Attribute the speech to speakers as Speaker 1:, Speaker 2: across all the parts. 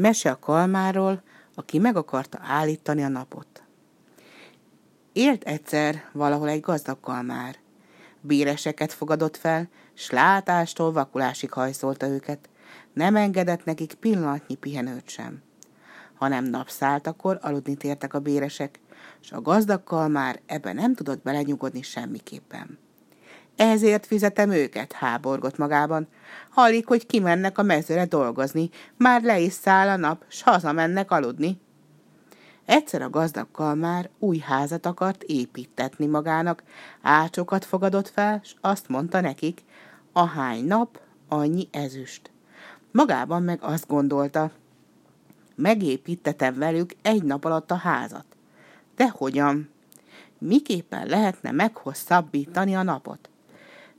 Speaker 1: Mese a kalmáról, aki meg akarta állítani a napot. Élt egyszer valahol egy gazdag kalmár. Béreseket fogadott fel, s látástól vakulásig hajszolta őket. Nem engedett nekik pillanatnyi pihenőt sem. Hanem napszálltakor aludni tértek a béresek, s a gazdag kalmár ebben nem tudott belenyugodni semmiképpen. Ezért fizetem őket, háborgott magában. Hallik, hogy kimennek a mezőre dolgozni, már le is száll a nap, s hazamennek aludni. Egyszer a gazdag kalmár új házat akart építetni magának, ácsokat fogadott fel, s azt mondta nekik, ahány nap, annyi ezüst. Magában meg azt gondolta, megépítetem velük egy nap alatt a házat. De hogyan? Miképpen lehetne meghosszabbítani a napot?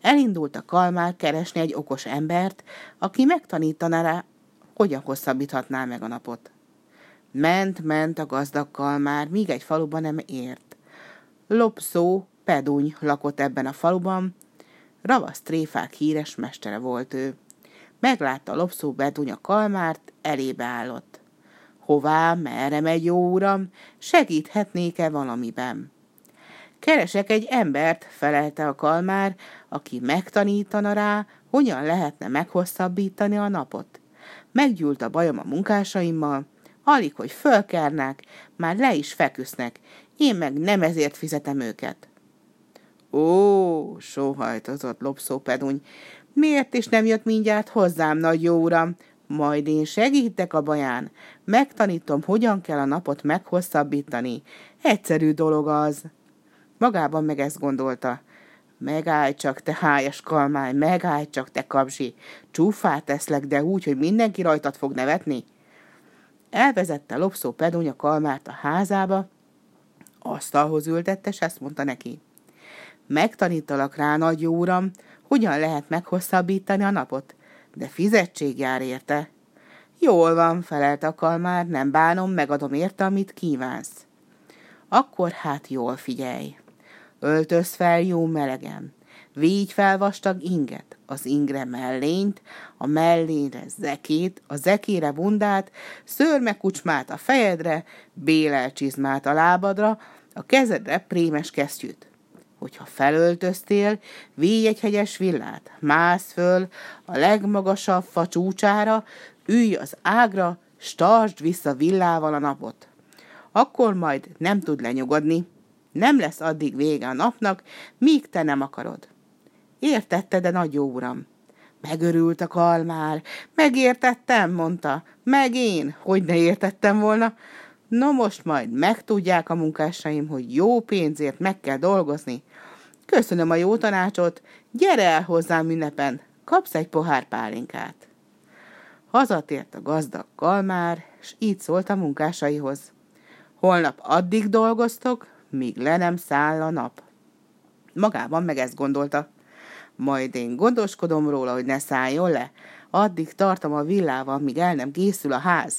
Speaker 1: Elindult a kalmár keresni egy okos embert, aki megtanítaná rá, hogyan hosszabbíthatná meg a napot. Ment, ment a gazdag kalmár, míg egy faluban nem ért. Lopszó, Peduny lakott ebben a faluban, ravasz tréfák híres mestere volt ő. Meglátta lopszó Peduny a kalmárt, elébe állott. Hová, merre megy, jó uram, segíthetnék-e valamiben? Keresek egy embert, felelte a kalmár, aki megtanítana rá, hogyan lehetne meghosszabbítani a napot. Meggyűlt a bajom a munkásaimmal, alig, hogy fölkernek, már le is feküsznek, én meg nem ezért fizetem őket. Ó, sóhajtozott lopszó peduny, miért is nem jött mindjárt hozzám, nagy jó uram? Majd én segítek a baján, megtanítom, hogyan kell a napot meghosszabbítani. Egyszerű dolog az. Magában meg ezt gondolta. Megállj csak, te hájas kalmány, megállj csak, te kapzsi. Csúfát teszlek, de úgy, hogy mindenki rajtad fog nevetni. Elvezette lopszó pedunya kalmárt a házába, asztalhoz ültette, és ezt mondta neki. Megtanítalak rá, nagy jó uram, hogyan lehet meghosszabbítani a napot, de fizetség jár érte. Jól van, felelte a kalmár, nem bánom, megadom érte, amit kívánsz. Akkor hát jól figyelj. Öltöz fel jó melegen. Vígy fel vastag inget, az ingre mellényt, a mellényre zekét, a zekére bundát, szőrmekucsmát a fejedre, bélelcsizmát a lábadra, a kezedre prémes kesztyűt. Hogyha felöltöztél, víj egy hegyes villát, mász föl a legmagasabb fa csúcsára, ülj az ágra, startsd vissza villával a napot. Akkor majd nem tud lenyugodni. Nem lesz addig vége a napnak, míg te nem akarod. Értette, de nagy jó uram. Megörült a kalmár. Megértettem, mondta. Meg én, hogy ne értettem volna. No most majd megtudják a munkásaim, hogy jó pénzért meg kell dolgozni. Köszönöm a jó tanácsot, gyere el hozzám ünnepen, kapsz egy pohár pálinkát. Hazatért a gazdag kalmár, és így szólt a munkásaihoz. Holnap addig dolgoztok, míg le nem száll a nap. Magában meg ezt gondolta. Majd én gondoskodom róla, hogy ne szálljon le. Addig tartom a villával, míg el nem készül a ház.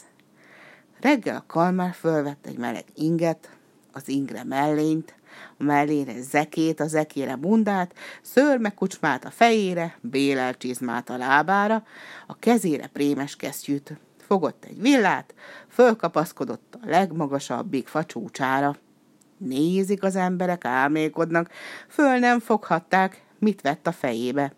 Speaker 1: Reggel a kalmár fölvett egy meleg inget, az ingre mellényt, a mellére zekét, a zekére bundát, szőrme kucsmát a fejére, bélel csizmát a lábára, a kezére prémes kesztyűt. Fogott egy villát, fölkapaszkodott a legmagasabbik facsúcsára. Nézik az emberek, álmékodnak, föl nem foghatták, mit vett a fejébe.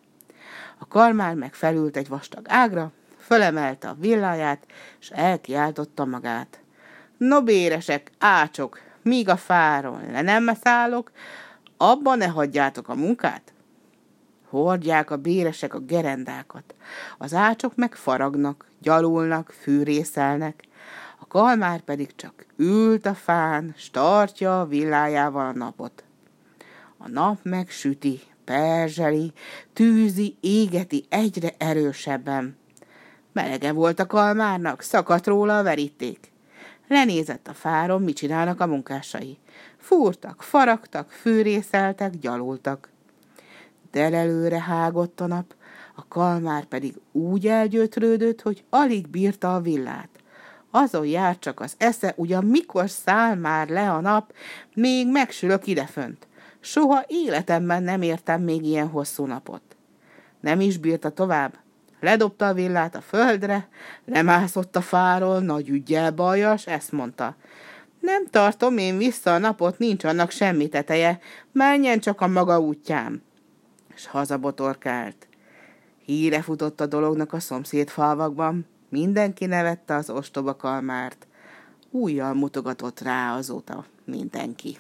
Speaker 1: A kalmár meg felült egy vastag ágra, fölemelte a villáját, és elkiáltotta magát. No béresek, ácsok, míg a fáron le nem szállok, abban ne hagyjátok a munkát. Hordják a béresek a gerendákat, az ácsok meg faragnak, gyalulnak, fűrészelnek, kalmár pedig csak ült a fán, startja a villájával a napot. A nap meg süti, perzseli, tűzi, égeti egyre erősebben. Melege volt a kalmárnak, szakadt róla a veríték. Lenézett a fáron, mit csinálnak a munkásai. Fúrtak, faragtak, fűrészeltek, gyalultak. Delelőre hágott a nap, a kalmár pedig úgy elgyötrődött, hogy alig bírta a villát. Azon jár csak az esze, ugyan mikor száll már le a nap, még megsülök idefönt. Soha életemben nem értem még ilyen hosszú napot. Nem is bírta tovább. ledobta a villát a földre, lemászott a fáról, nagy ügyel bajas, ezt mondta. Nem tartom én vissza a napot, nincs annak semmi teteje, menjen csak a maga útján. És hazabotorkált. Híre futott a dolognak a szomszéd falvakban, mindenki nevette az ostoba kalmárt. Újjal mutogatott rá azóta mindenki.